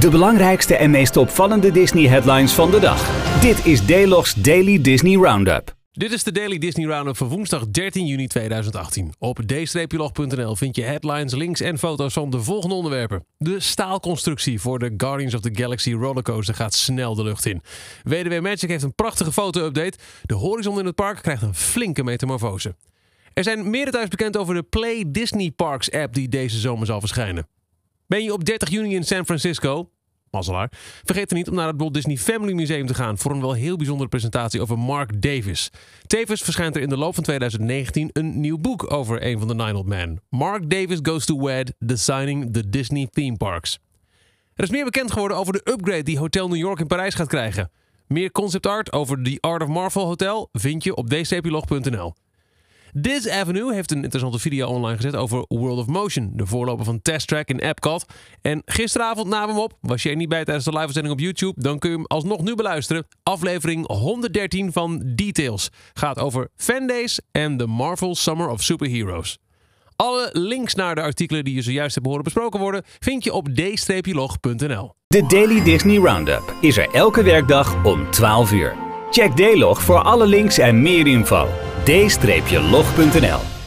De belangrijkste en meest opvallende Disney-headlines van de dag. Dit is Daylogs Daily Disney Roundup. Dit is de Daily Disney Roundup van woensdag 13 juni 2018. Op d-log.nl vind je headlines, links en foto's van de volgende onderwerpen. De staalconstructie voor de Guardians of the Galaxy rollercoaster gaat snel de lucht in. WDW Magic heeft een prachtige foto-update. De horizon in het park krijgt een flinke metamorfose. Er zijn meer details bekend over de Play Disney Parks app die deze zomer zal verschijnen. Ben je op 30 juni in San Francisco? Mazzelaar. Vergeet er niet om naar het Walt Disney Family Museum te gaan voor een wel heel bijzondere presentatie over Mark Davis. Tevens verschijnt er in de loop van 2019 een nieuw boek over een van de Nine Old Men. Mark Davis Goes to Wed, Designing the Disney Theme Parks. Er is meer bekend geworden over de upgrade die Hotel New York in Parijs gaat krijgen. Meer concept art over The Art of Marvel Hotel vind je op dcplog.nl. This Avenue heeft een interessante video online gezet over World of Motion, de voorloper van Test Track in Epcot. En gisteravond namen we hem op. Was je er niet bij tijdens de live-uitzending op YouTube, dan kun je hem alsnog nu beluisteren. Aflevering 113 van Details gaat over Fandays en de Marvel Summer of Superheroes. Alle links naar de artikelen die je zojuist hebt horen besproken worden, vind je op d-log.nl. De Daily Disney Roundup is er elke werkdag om 12 uur. Check D-log voor alle links en meer info. d-log.nl